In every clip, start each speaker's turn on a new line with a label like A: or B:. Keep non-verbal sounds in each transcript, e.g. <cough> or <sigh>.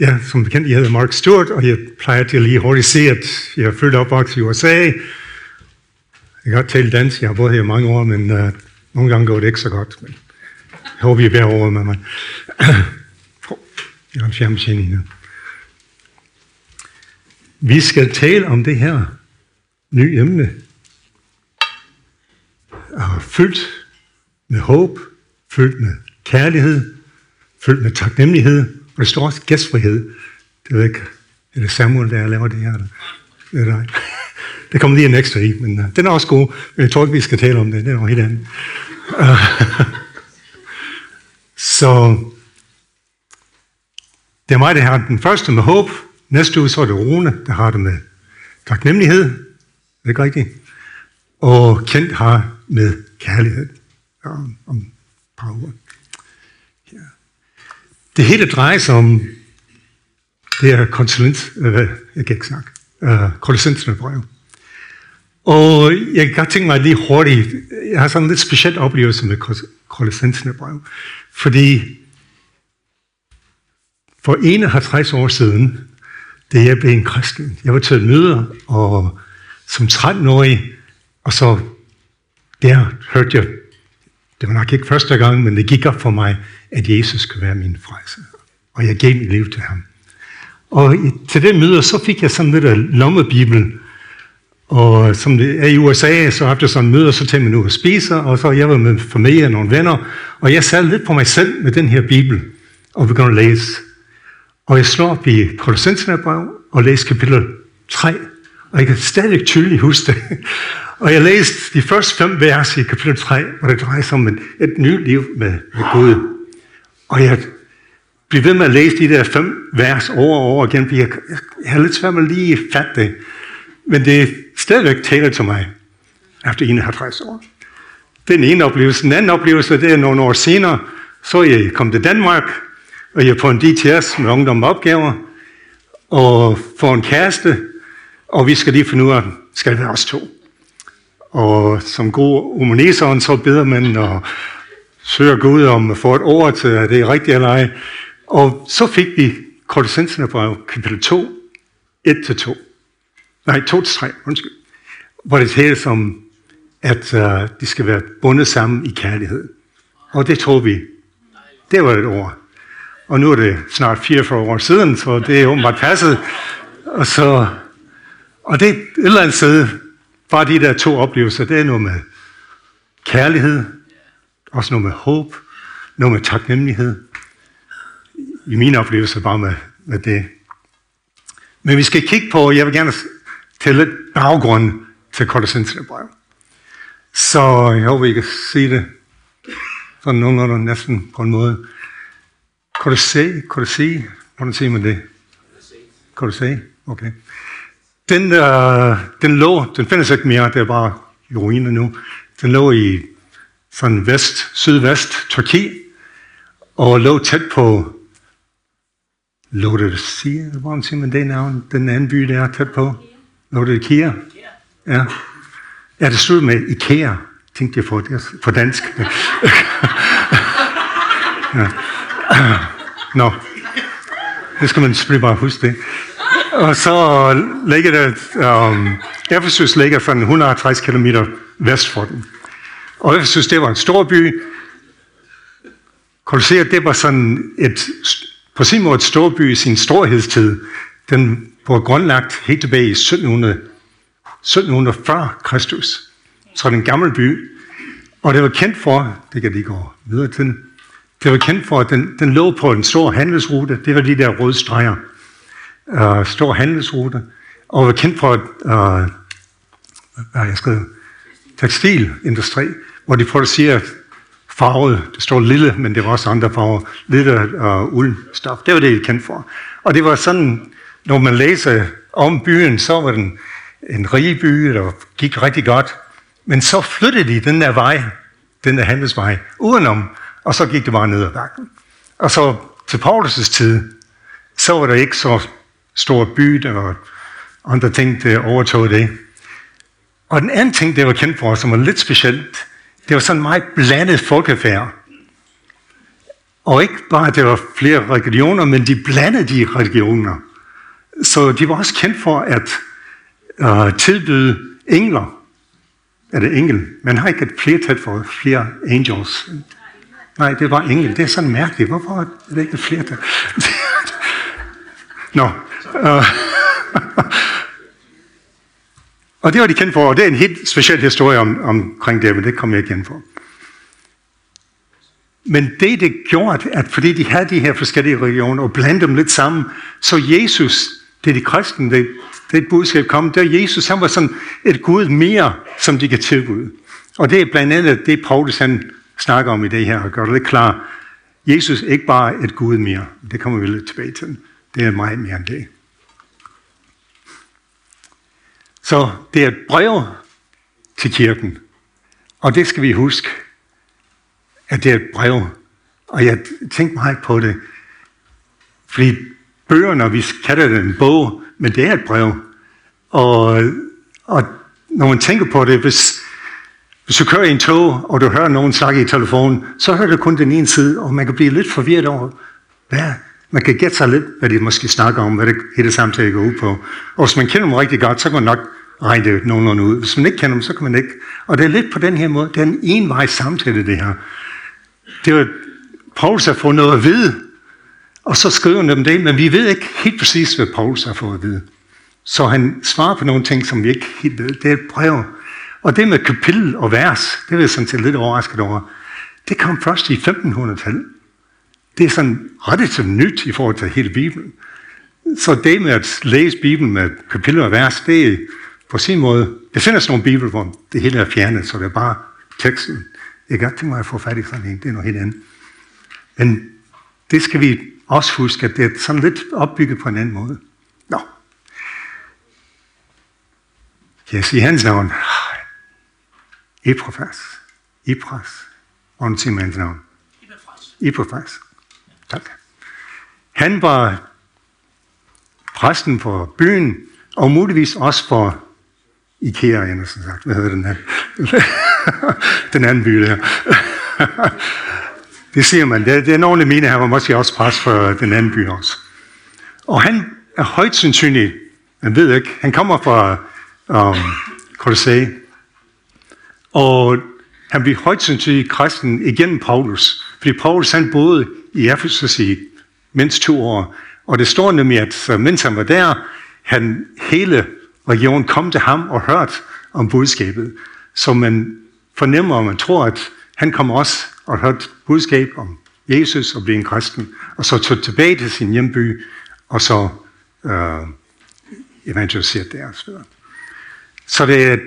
A: ja, som bekendt, jeg hedder Mark Stewart, og jeg plejer til at lige hurtigt se, at jeg er født og opvokset i USA. Jeg kan godt tale dansk, jeg har boet her i mange år, men uh, nogle gange går det ikke så godt. Men jeg håber, I er over med mig. jeg har en fjernbetjening nu. Vi skal tale om det her nye emne. Og fyldt med håb, fyldt med kærlighed, fyldt med taknemmelighed, og der står også gæstfrihed. Det ved ikke, er det Samuel, der laver det her? Eller? <laughs> Det er dig. Der kommer lige en ekstra i, men uh, den er også god. Men jeg tror ikke, vi skal tale om det. Det er noget helt andet. Uh, <laughs> så det er mig, der har den første med håb. Næste uge så er det Rune, der har det med taknemmelighed. Det ikke rigtigt. Og Kent har med kærlighed. Om, om par uger. Det hele drejer sig om det her konsulent, øh, jeg kan ikke snakke, øh, konsulenterne brev. Og jeg kan godt tænke mig lige hurtigt, jeg har sådan en lidt speciel oplevelse med konsulenterne brev, fordi for 51 år siden, da jeg blev en kristen, jeg var til møder, og som 13-årig, og så der hørte jeg det var nok ikke første gang, men det gik op for mig, at Jesus skulle være min frelse. Og jeg gav mit liv til ham. Og til den møde, så fik jeg sådan lidt af lommebibel. Og som det er i USA, så har jeg sådan en møde, og så tager man ud og spiser, og så jeg var med familie og nogle venner, og jeg sad lidt på mig selv med den her bibel, og begyndte at læse. Og jeg slår op i Kolossenserne brev, og læser kapitel 3, og jeg kan stadig tydeligt huske det. <laughs> Og jeg læste de første fem vers i kapitel 3, hvor det drejer sig om et, et nyt liv med, med Gud. Og jeg blev ved med at læse de der fem vers over og over igen, fordi jeg, jeg, jeg har lidt svært med lige at fatte det. Men det er stadigvæk taler til mig, efter 51 år. Den ene oplevelse. Den anden oplevelse, det er nogle år senere, så jeg kom til Danmark, og jeg er på en DTS med ungdom opgaver, og får en kæreste, og vi skal lige finde ud af, skal det være os to? Og som god humaniseren, så beder man og søger Gud om at få et ord til, at det er rigtigt eller ej. Og så fik vi Kolossenserne brev, kapitel 2, 1-2. Nej, 2-3, undskyld. Hvor det tales om, at uh, de skal være bundet sammen i kærlighed. Og det tror vi. Det var et ord. Og nu er det snart 44 år siden, så det er åbenbart passet. Og, så, og det er et eller andet sted, Bare de der to oplevelser, det er noget med kærlighed, også noget med håb, noget med taknemmelighed. I mine oplevelser bare med, med det. Men vi skal kigge på, jeg vil gerne til lidt baggrund til Kolossenserne. Så jeg håber, I kan se det sådan nogenlunde næsten på en måde. Kolosse, Kolosse, hvordan siger man det? Kolosse, okay. Den, øh, den lå, den findes ikke mere, det er bare i ruiner nu. Den lå i sådan vest, sydvest Turki, og lå tæt på Laodicea, hvordan siger man det navn? Den anden by, der er tæt på. Laodicea. Ja. Ja, det stod med IKEA, tænkte jeg på, det er på dansk. <laughs> ja. Nå, det skal man selvfølgelig bare huske det. Og så ligger der, um, Ephesus ligger sådan 160 km vest for den. Og Ephesus, det var en stor by. Colosseum, det var sådan et, på sin måde et stor by i sin storhedstid. Den var grundlagt helt tilbage i 1700, 1740 Kristus. Så den gamle by. Og det var kendt for, det kan de gå videre til, det var kendt for, at den, den lå på en stor handelsrute. Det var de der røde streger uh, stor handelsrute, og var kendt for, uh, hvad jeg skrevet, tekstilindustri, hvor de producerer farvet, det står lille, men det var også andre farver, lille og uldstof. Det var det, de kendt for. Og det var sådan, når man læser om byen, så var den en rig by, der gik rigtig godt. Men så flyttede de den der vej, den der handelsvej, udenom, og så gik det bare ned ad bakken. Og så til Paulus' tid, så var der ikke så stor by, og andre ting, der overtog det. Og den anden ting, det var kendt for, som var lidt specielt, det var sådan meget blandet folkefærd. Og ikke bare, at der var flere religioner, men de blandede de religioner. Så de var også kendt for at øh, tilbyde engler. Er det engel? Man har ikke et flertal for flere angels. Nej, det var engel. Det er sådan mærkeligt. Hvorfor er det ikke et flertal? <laughs> Nå. Øh og det var de kendt for, og det er en helt speciel historie om, omkring det, men det kommer jeg ikke ind for. Men det, det gjorde, at fordi de havde de her forskellige religioner og blandede dem lidt sammen, så Jesus, det er de kristne, det, det budskab kom, der Jesus, han var sådan et Gud mere, som de kan tilbyde. Og det er blandt andet det, Paulus han snakker om i det her, og gør det lidt klar. Jesus er ikke bare et Gud mere. Det kommer vi lidt tilbage til. Det er meget mere end det. Så det er et brev til kirken. Og det skal vi huske, at det er et brev. Og jeg tænkte meget på det. Fordi bøgerne, vi kalder det en bog, men det er et brev. Og, og når man tænker på det, hvis, hvis du kører i en tog, og du hører nogen snakke i telefonen, så hører du kun den ene side, og man kan blive lidt forvirret over, hvad, man kan gætte sig lidt, hvad de måske snakker om, hvad det hele samtale går ud på. Og hvis man kender dem rigtig godt, så kan man nok regne det nogenlunde ud. Hvis man ikke kender dem, så kan man ikke. Og det er lidt på den her måde, det er en envej samtale, det her. Det var, Paulus har fået noget at vide, og så skriver han dem det, men vi ved ikke helt præcis, hvad Paulus har fået at vide. Så han svarer på nogle ting, som vi ikke helt ved. Det er et brev. Og det med kapitel og vers, det er jeg sådan set lidt overrasket over. Det kom først i 1500-tallet. Det er sådan relativt nyt i forhold til hele Bibelen. Så det med at læse Bibelen med kapitel og vers, det er på sin måde, det findes nogle bibel, hvor det hele er fjernet, så det er bare teksten. Jeg kan godt tænke mig at få fat i sådan en, det er noget helt andet. Men det skal vi også huske, at det er sådan lidt opbygget på en anden måde. Nå. Jeg sige hans navn? Eprofas. Hvordan siger man hans navn? Eprofas. Tak. Han var præsten for byen, og muligvis også for IKEA, jeg næsten sagt. Hvad hedder den her? <laughs> den anden by der. det siger man. Det, det er nogle ordentlig mine, han var måske også præst for den anden by også. Og han er højt sandsynlig, man ved ikke, han kommer fra um, Colossae, og han bliver højt sandsynlig kristen igennem Paulus, fordi Paulus han boede i Ephesus i mindst to år, og det står nemlig, at mens han var der, han hele region kom til ham og hørte om budskabet. Så man fornemmer, og man tror, at han kom også og hørte budskab om Jesus og blev en kristen, og så tog tilbage til sin hjemby, og så øh, evangeliserede der. Så, så det,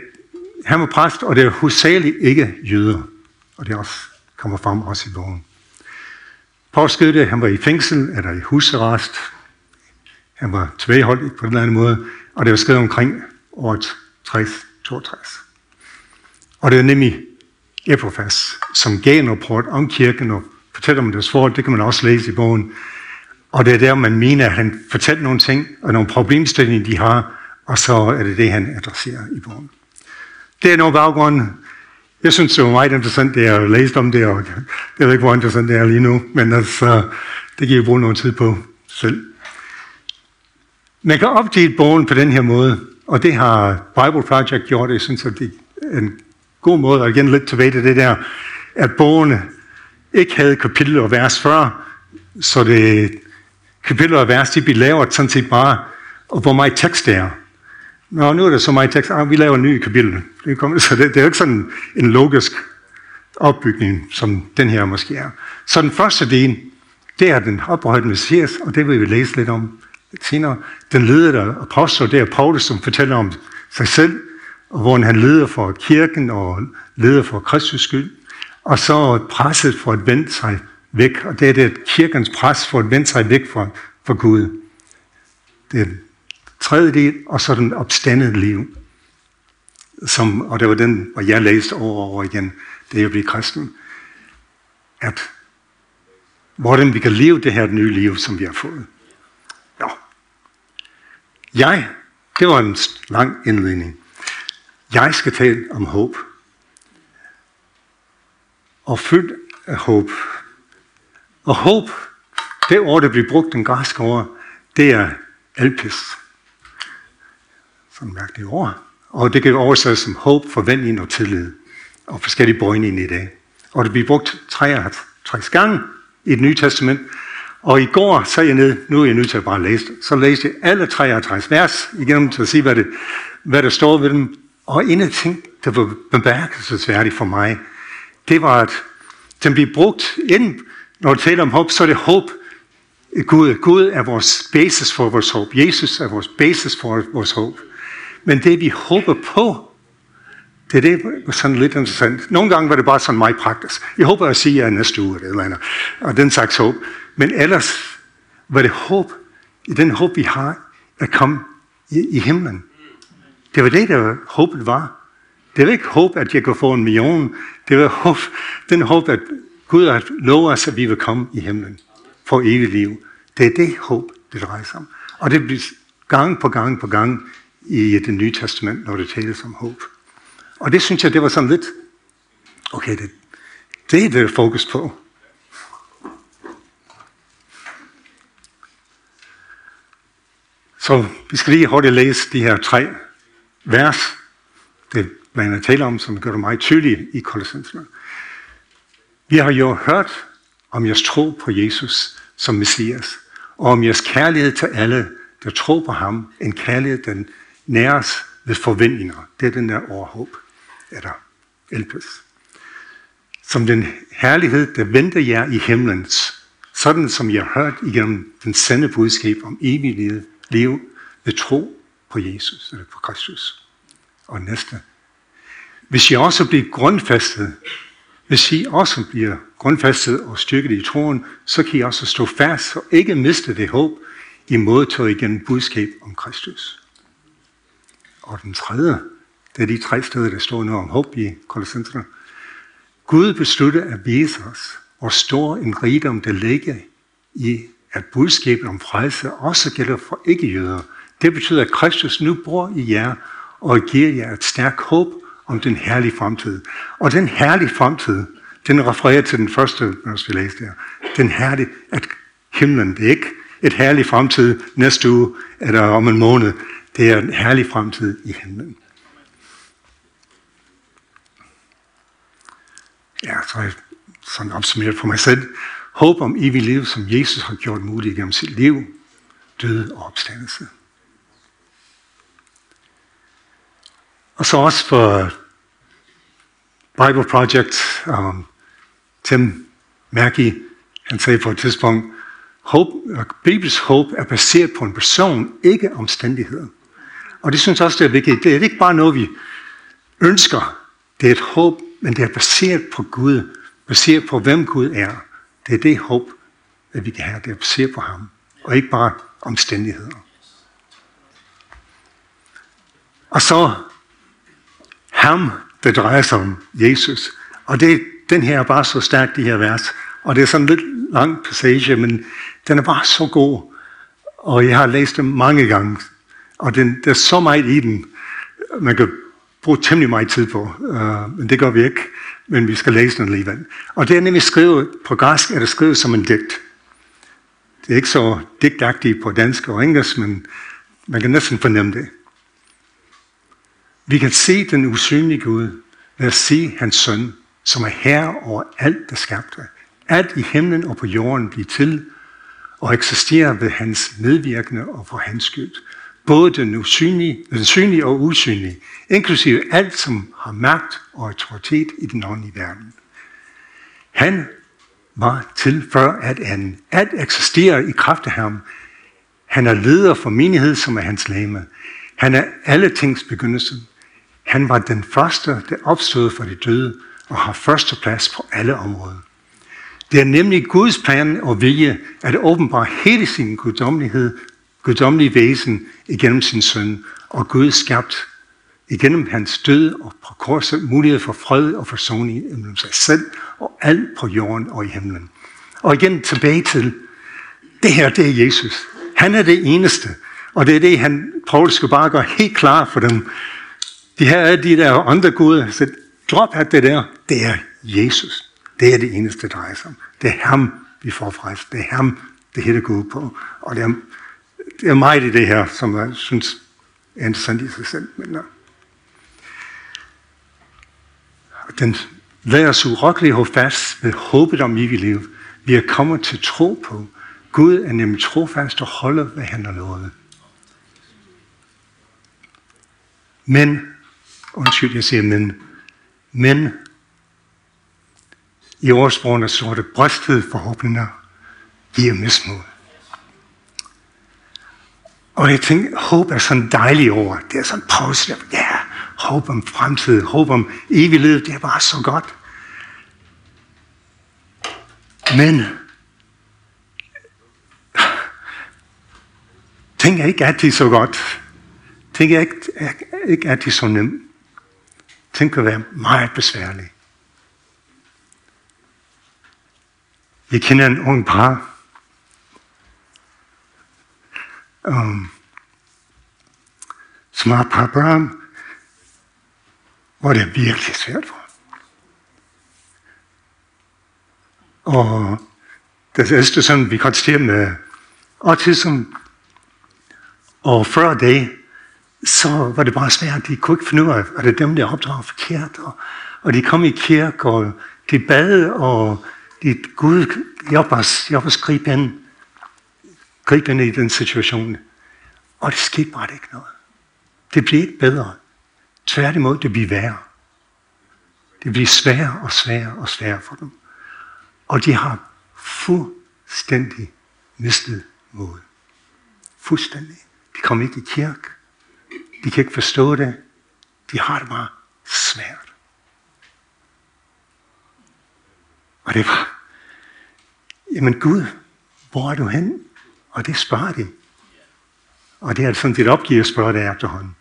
A: han var præst, og det er hovedsageligt ikke jøder, og det også kommer frem også i bogen. Paul skrev det, han var i fængsel, eller i husarrest. Han var tilbageholdt på en eller anden måde. Og det var skrevet omkring året 60-62. Og det er nemlig Epaphras, som gav en rapport om kirken og fortæller om deres forhold. Det kan man også læse i bogen. Og det er der, man mener, at han fortæller nogle ting og nogle problemstillinger, de har, og så er det det, han adresserer i bogen. Det er noget baggrund. Jeg synes, det var meget interessant, det jeg læste om det, og jeg ved ikke, hvor interessant det er lige nu, men altså, det kan jeg bruge noget tid på selv. Man kan opdele bogen på den her måde, og det har Bible Project gjort. Jeg synes, at det er en god måde, og igen lidt tilbage til det der, at bogen ikke havde kapitel og vers før, så det kapitel og vers, de bliver lavet sådan set bare, og hvor meget tekst det er. Nå, nu er der så meget tekst, ah, vi laver en ny kapitel. Det, kommer, <laughs> så det, det er jo ikke sådan en logisk opbygning, som den her måske er. Så den første del, det er den oprørte messias, og det vil vi læse lidt om senere. Den ledede apostel, det er Paulus, som fortæller om sig selv, og hvor han leder for kirken og leder for Kristus skyld. Og så presset for at vende sig væk, og det er det kirkens pres for at vende sig væk fra, fra Gud. Det er den tredje del, og så den opstandede liv. Som, og det var den, hvor jeg læste over og over igen, det er blev kristen. At hvordan vi kan leve det her nye liv, som vi har fået. Jeg, det var en lang indledning. Jeg skal tale om håb. Og fyldt af håb. Og håb, det ord, der bliver brugt, den græske ord, det er alpis. Sådan mærkeligt ord. Og det kan oversættes som håb, forventning og tillid. Og forskellige bøjninger i dag. Og det bliver brugt 53 gange i det nye testament. Og i går, så er jeg nede, nu er jeg nødt til at bare læse så læste jeg alle 63 vers igennem til at se, hvad, det, hvad der står ved dem. Og en af ting, der var bemærkelsesværdigt for mig, det var, at den bliver brugt ind, når det taler om håb, så er det håb. Gud, Gud er vores basis for vores håb. Jesus er vores basis for vores håb. Men det vi håber på, det er det var sådan lidt interessant. Nogle gange var det bare sådan meget praktisk. Jeg håber at sige, at jeg næste uge eller andet. Og den slags håb. Men ellers var det håb, i den håb vi har, at komme i, i himlen. Det var det, der håbet var. Det var ikke håb, at jeg kunne få en million. Det var håb, den håb, at Gud har lovet os, at vi vil komme i himlen for evigt liv. Det er det håb, det drejer sig om. Og det bliver gang på gang på gang i det nye testament, når det tales om håb. Og det synes jeg, det var sådan lidt, okay, det, det er det fokus på. Så vi skal lige hurtigt læse de her tre vers, det man er tale om, som gør det meget tydeligt i Kolossenserne. Vi har jo hørt om jeres tro på Jesus som Messias, og om jeres kærlighed til alle, der tror på ham, en kærlighed, den næres ved forventninger. Det er den der overhåb, der elpes. Som den herlighed, der venter jer i himlens, sådan som jeg har hørt igennem den sande budskab om evig liv ved tro på Jesus, eller på Kristus. Og næste. Hvis I også bliver grundfæstet, hvis I også bliver grundfæstet og styrket i troen, så kan I også stå fast og ikke miste det håb, I modtog igen budskab om Kristus. Og den tredje, det er de tre steder, der står noget om håb i Kolossenserne. Gud besluttede at vise os, hvor stor en rigdom der ligger i, at budskabet om frelse også gælder for ikke-jøder. Det betyder, at Kristus nu bor i jer og giver jer et stærkt håb om den herlige fremtid. Og den herlige fremtid, den refererer til den første, når vi læste her. Den herlige, at himlen, det er ikke et herligt fremtid næste uge, eller om en måned. Det er en herlig fremtid i himlen. Ja, så er jeg sådan opsummeret for mig selv. Håb om evigt liv, som Jesus har gjort muligt gennem sit liv, død og opstandelse. Og så også for Bible Project, um, Tim Mackey, han sagde på et tidspunkt, håb, Bibels håb er baseret på en person, ikke omstændigheder. Og det synes jeg også, det er vigtigt. Det er ikke bare noget, vi ønsker. Det er et håb, men det er baseret på Gud. Baseret på, hvem Gud er. Det er det håb, at vi kan have. Det er baseret på ham. Og ikke bare omstændigheder. Og så ham, der drejer sig om Jesus. Og det, den her er bare så stærk, de her vers. Og det er sådan en lidt lang passage, men den er bare så god. Og jeg har læst den mange gange. Og den, der er så meget i den, man kan bruge temmelig meget tid på. Uh, men det gør vi ikke. Men vi skal læse den alligevel. Og det er nemlig skrevet, på græsk er det skrevet som en digt. Det er ikke så digtagtigt på dansk og engelsk, men man kan næsten fornemme det. Vi kan se den usynlige Gud ved at se hans søn, som er herre over alt det skabte. Alt i himlen og på jorden bliver til og eksisterer ved hans medvirkende og for hans skyld. Både den, usynlige, den synlige og usynlige, inklusive alt, som har magt og autoritet i den åndelige verden. Han var til før at anden. Alt eksisterer i kraft af ham. Han er leder for menighed, som er hans lame. Han er alle tings begyndelse. Han var den første, der opstod for de døde og har første plads på alle områder. Det er nemlig Guds plan og vilje at åbenbare hele sin guddommelighed, guddommelige væsen igennem sin søn, og Gud skabt igennem hans død og på korset mulighed for fred og forsoning mellem sig selv og alt på jorden og i himlen. Og igen tilbage til, det her det er Jesus. Han er det eneste. Og det er det, han, Paul skal bare gøre helt klar for dem. De her er de der andre guder. Så drop af det der. Det er Jesus. Det er det eneste, der drejer sig om. Det er ham, vi får frelst. Det er ham, det hele går ud på. Og det er, det er meget i det her, som jeg synes er interessant i sig selv. Men, uh, den lader os urokkeligt holde fast ved håbet om evigt liv. Vi er kommet til tro på. Gud er nemlig trofast og holder, hvad han har lovet. Men, undskyld, jeg siger men, men i årsprogene står det brystede forhåbninger giver mismod. Og jeg tænkte, håb er sådan en dejlig ord. Det er sådan positivt. Ja, håb om fremtid, håb om evig liv, det er bare så godt. Men ting er ikke altid så godt. Ting er ikke, er ikke altid så nemt. Ting kan være meget besværlige. Jeg kender en ung par, um, som har et par børn, hvor det er virkelig svært for Og det er sådan, vi konstaterer med autism, og før det, så var det bare svært. De kunne ikke finde ud af, at det er dem, der opdrager forkert. Og, og de kom i kirke, og de bad, og de, Gud hjælp os, hjælp os gribe ind, gribende i den situation. Og det skete bare ikke noget. Det blev ikke bedre. Tværtimod, det blev værre. Det bliver sværere og sværere og sværere for dem. Og de har fuldstændig mistet modet. Fuldstændig. De kommer ikke i kirke. De kan ikke forstå det. De har det bare svært. Og det var, jamen Gud, hvor er du hen? Og det spørger de. Og det er sådan lidt opgivet at spørge det efterhånden.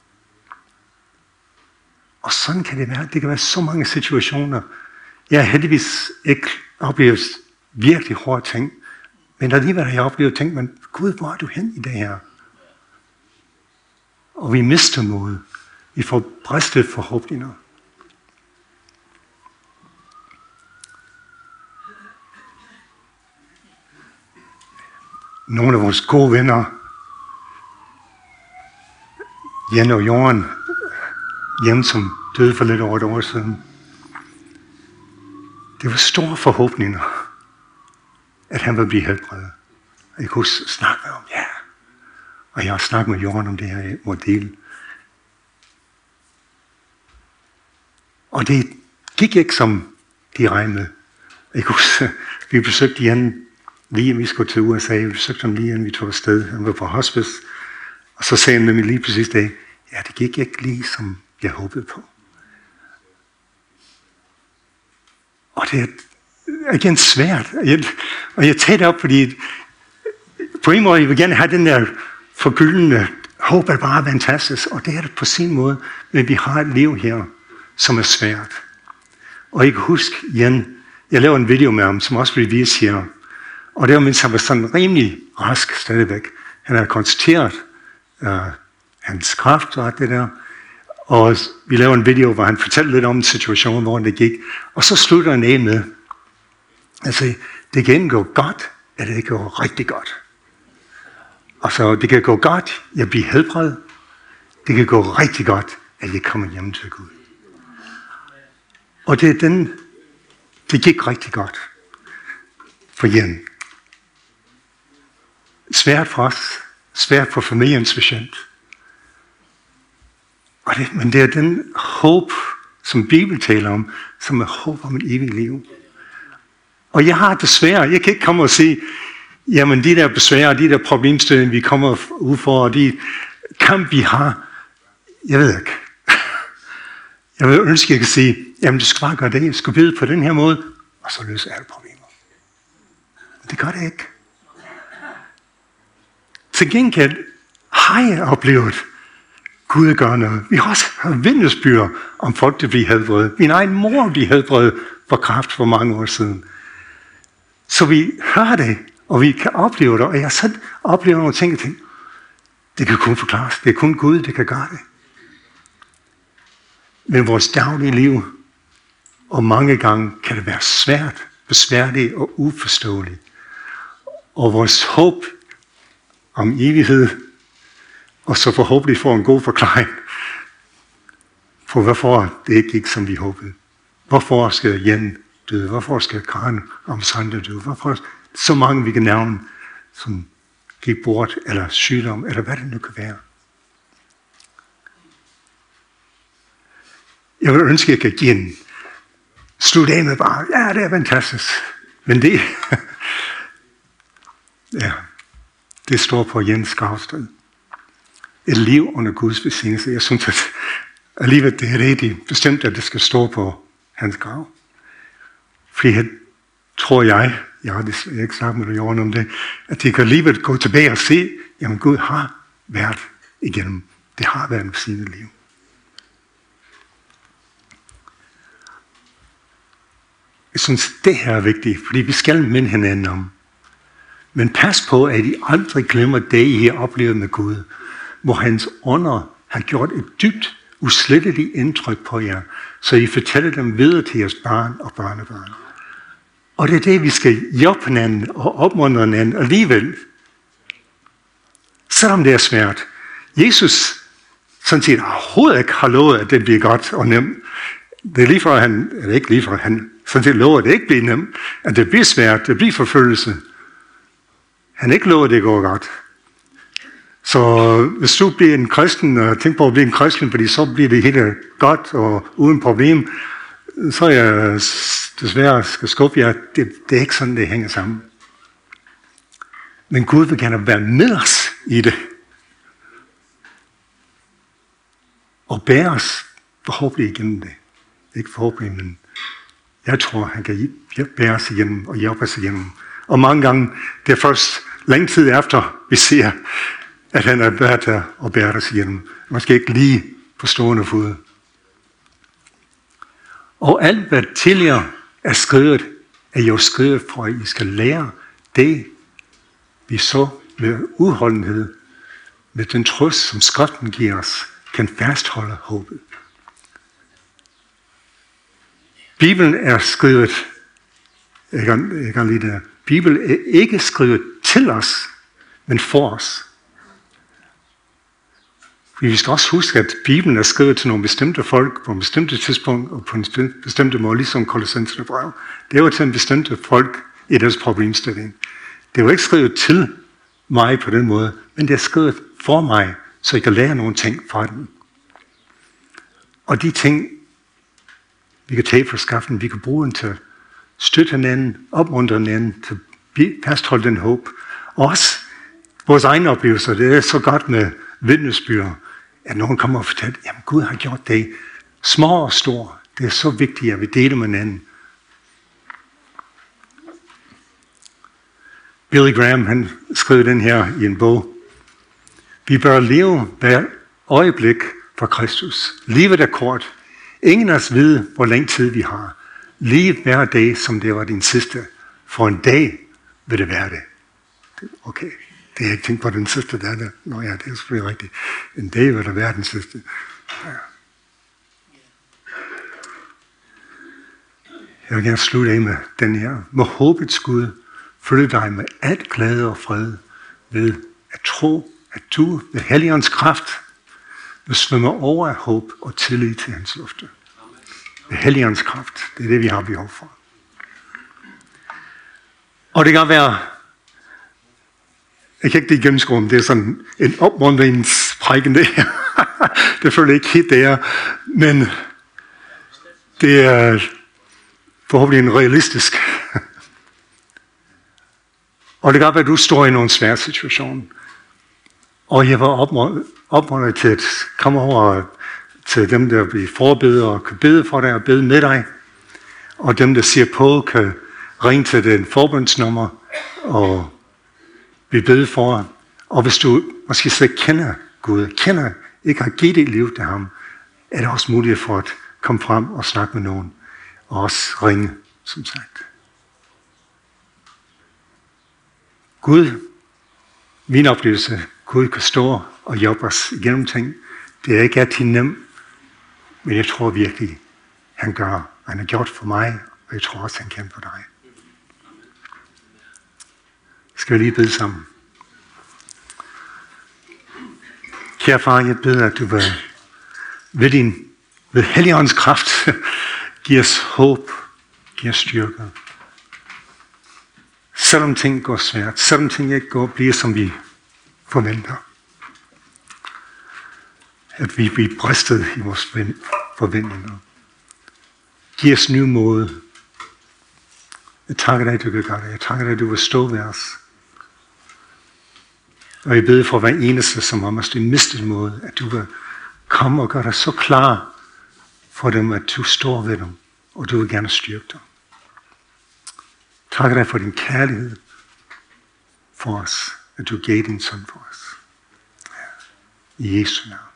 A: Og sådan kan det være. Det kan være så mange situationer. Jeg har heldigvis ikke oplevet virkelig hårde ting. Men alligevel har jeg oplevet ting, men Gud, hvor er du hen i det her? Og vi mister mod. Vi får bristet forhåbninger. Nogle af vores gode venner, Jan og Jorden, Jan som døde for lidt over et år siden, det var store forhåbninger, at han ville blive helbredet. Jeg kunne snakke med ham, ja. Og jeg har snakket med Jorden om det her, model. Og det gik ikke som de regnede. Jeg kunne, vi besøgte Jan lige vi skulle til USA. Vi besøgte ham lige inden vi tog afsted. Han var på hospice. Og så sagde han nemlig lige præcis det. Ja, det gik ikke lige som jeg håbede på. Og det er igen svært. Og jeg tager det op, fordi på en måde, jeg vil gerne have den der forgyldende håb er bare fantastisk, og det er det på sin måde, men vi har et liv her, som er svært. Og jeg kan huske, Jan, jeg lavede en video med ham, som også blev vist her, og det var, mens han var sådan rimelig rask stadigvæk. Han havde konstateret øh, hans kraft og alt det der, og vi lavede en video, hvor han fortalte lidt om en situation, hvor det gik. Og så slutter han af med, altså, det kan gå godt, eller det kan gå rigtig godt. Altså, det kan gå godt, jeg bliver helbredt. Det kan gå rigtig godt, at jeg kommer hjem til Gud. Og det er den, det gik rigtig godt for Jan. Svært for os, svært for familien specielt. Og det, men det er den håb, som Bibelen taler om, som er håb om et evigt liv. Og jeg har det. Jeg kan ikke komme og sige, jamen de der besvær, de der problemstillinger, vi kommer ud for, og de kamp, vi har, jeg ved ikke. Jeg vil ønske, at jeg kan sige, jamen du skal bare gøre det, jeg skal bede på den her måde, og så løser alle problemer. Det gør det ikke. Til gengæld har jeg oplevet, Gud gør noget. Vi har også vidnesbyrd om folk, der bliver helbredet. Min egen mor blev helbredet for kraft for mange år siden. Så vi hører det, og vi kan opleve det. Og jeg selv oplever nogle ting, og tænker, det kan kun forklares. Det er kun Gud, der kan gøre det. Men vores daglige liv, og mange gange kan det være svært, besværligt og uforståeligt. og vores håb om evighed, og så forhåbentlig får en god forklaring på, hvorfor det ikke gik, som vi håbede. Hvorfor skal Jan døde? Hvorfor skal Karen om Sande døde? Hvorfor så mange, vi kan nævne, som gik bort, eller sygdom, eller hvad det nu kan være. Jeg vil ønske, at jeg kan give en slut af med bare, ja, det er fantastisk. Men det, <laughs> ja, det står på Jens gravsted. Et liv under Guds besignelse. Jeg synes, at alligevel det er rigtig bestemt, at det skal stå på hans grav. Fordi tror jeg, jeg har ikke sagt med Jorden om det, at de kan alligevel gå tilbage og se, jamen Gud har været igennem. Det har været med sine liv. Jeg synes, det her er vigtigt, fordi vi skal minde hinanden om. Men pas på, at I aldrig glemmer det, I har oplevet med Gud, hvor hans ånder har gjort et dybt, usletteligt indtryk på jer, så I fortæller dem videre til jeres barn og børnebørn. Og det er det, vi skal hjælpe hinanden og opmuntre hinanden alligevel. Selvom det er svært. Jesus sådan set overhovedet ikke har lovet, at det bliver godt og nemt. Det er lige for, at han, eller ikke lige for, at han sådan set lover, at det ikke bliver nemt, at det bliver svært, det bliver forfølgelse. Han ikke lover, at det går godt. Så hvis du bliver en kristen, og tænker på at blive en kristen, fordi så bliver det helt godt og uden problem, så er jeg desværre skal skuffe jer, det, det er ikke sådan, det hænger sammen. Men Gud vil gerne være med os i det. Og bære os forhåbentlig igennem det. Ikke forhåbentlig, men jeg tror, han kan bære os igennem og hjælpe os igennem. Og mange gange, det er først lang tid efter, vi ser, at han er været der og bærer os igennem. Måske ikke lige på stående fod. Og alt, hvad tidligere er skrevet, er jo skrevet for, at I skal lære det, vi så med udholdenhed, med den trøst, som skriften giver os, kan fastholde håbet. Bibelen er skrevet, jeg kan, jeg kan lide det, Bibelen er ikke skrevet til os, men for os. Vi skal også huske, at Bibelen er skrevet til nogle bestemte folk på en bestemte tidspunkt og på en bestemte måde, ligesom Kolossenserne brev. Det var til en bestemte folk i deres problemstilling. Det var ikke skrevet til mig på den måde, men det er skrevet for mig, så jeg kan lære nogle ting fra den. Og de ting, vi kan tage fra skaffen, vi kan bruge den til at støtte hinanden, opmuntre hinanden, til at fastholde den håb os, vores egne oplevelser, det er så godt med vidnesbyrd at nogen kommer og fortæller, jamen Gud har gjort det. Små og store. Det er så vigtigt, at vi deler med hinanden. Billy Graham, han skrev den her i en bog. Vi bør leve hver øjeblik for Kristus. Livet er kort. Ingen af os ved, hvor lang tid vi har. Liv hver dag, som det var din sidste. For en dag vil det være det. Okay. Det har jeg ikke tænkt på den sidste der. der. Nå ja, det er selvfølgelig rigtigt. En David er verdens søster. sidste. Ja. Jeg vil gerne slutte af med den her. Må håbets Gud følge dig med alt glæde og fred ved at tro, at du ved Helligåndens kraft vil svømme over af håb og tillid til hans løfte. Ved Helligåndens kraft. Det er det, vi har behov for. Og det kan være jeg kan ikke det gennemskue, om det er sådan en opmundringsprædiken det her. <laughs> det føler jeg ikke helt det er. Men det er forhåbentlig en realistisk. <laughs> og det kan være, at du står i nogle svære situationer. Og jeg var opmuntret til at komme over til dem, der bliver forbedret og kan bede for dig og bede med dig. Og dem, der siger på, kan ringe til den forbundsnummer og vi bede for. Og hvis du måske slet kender Gud, kender, ikke har givet dit liv til ham, er det også muligt for at komme frem og snakke med nogen. Og også ringe, som sagt. Gud, min oplevelse, Gud kan stå og hjælpe os igennem ting. Det er ikke altid nemt, men jeg tror virkelig, han gør. Han har gjort for mig, og jeg tror også, han kan for dig. Skal vi lige bede sammen? Kære far, jeg beder, at du vil ved din ved Helligåndens kraft <laughs> give os håb, give os styrke. Selvom ting går svært, selvom ting ikke går bliver, som vi forventer. At vi bliver bristet i vores forventninger. Giv os ny måde. Jeg takker dig, du kan gøre det. Jeg takker dig, du vil stå ved os. Og jeg beder for hver eneste, som har måske mistet måde, at du vil komme og gøre dig så klar for dem, at du står ved dem, og du vil gerne styrke dem. Tak dig for din kærlighed for os, at du gav din søn for os. I Jesu navn.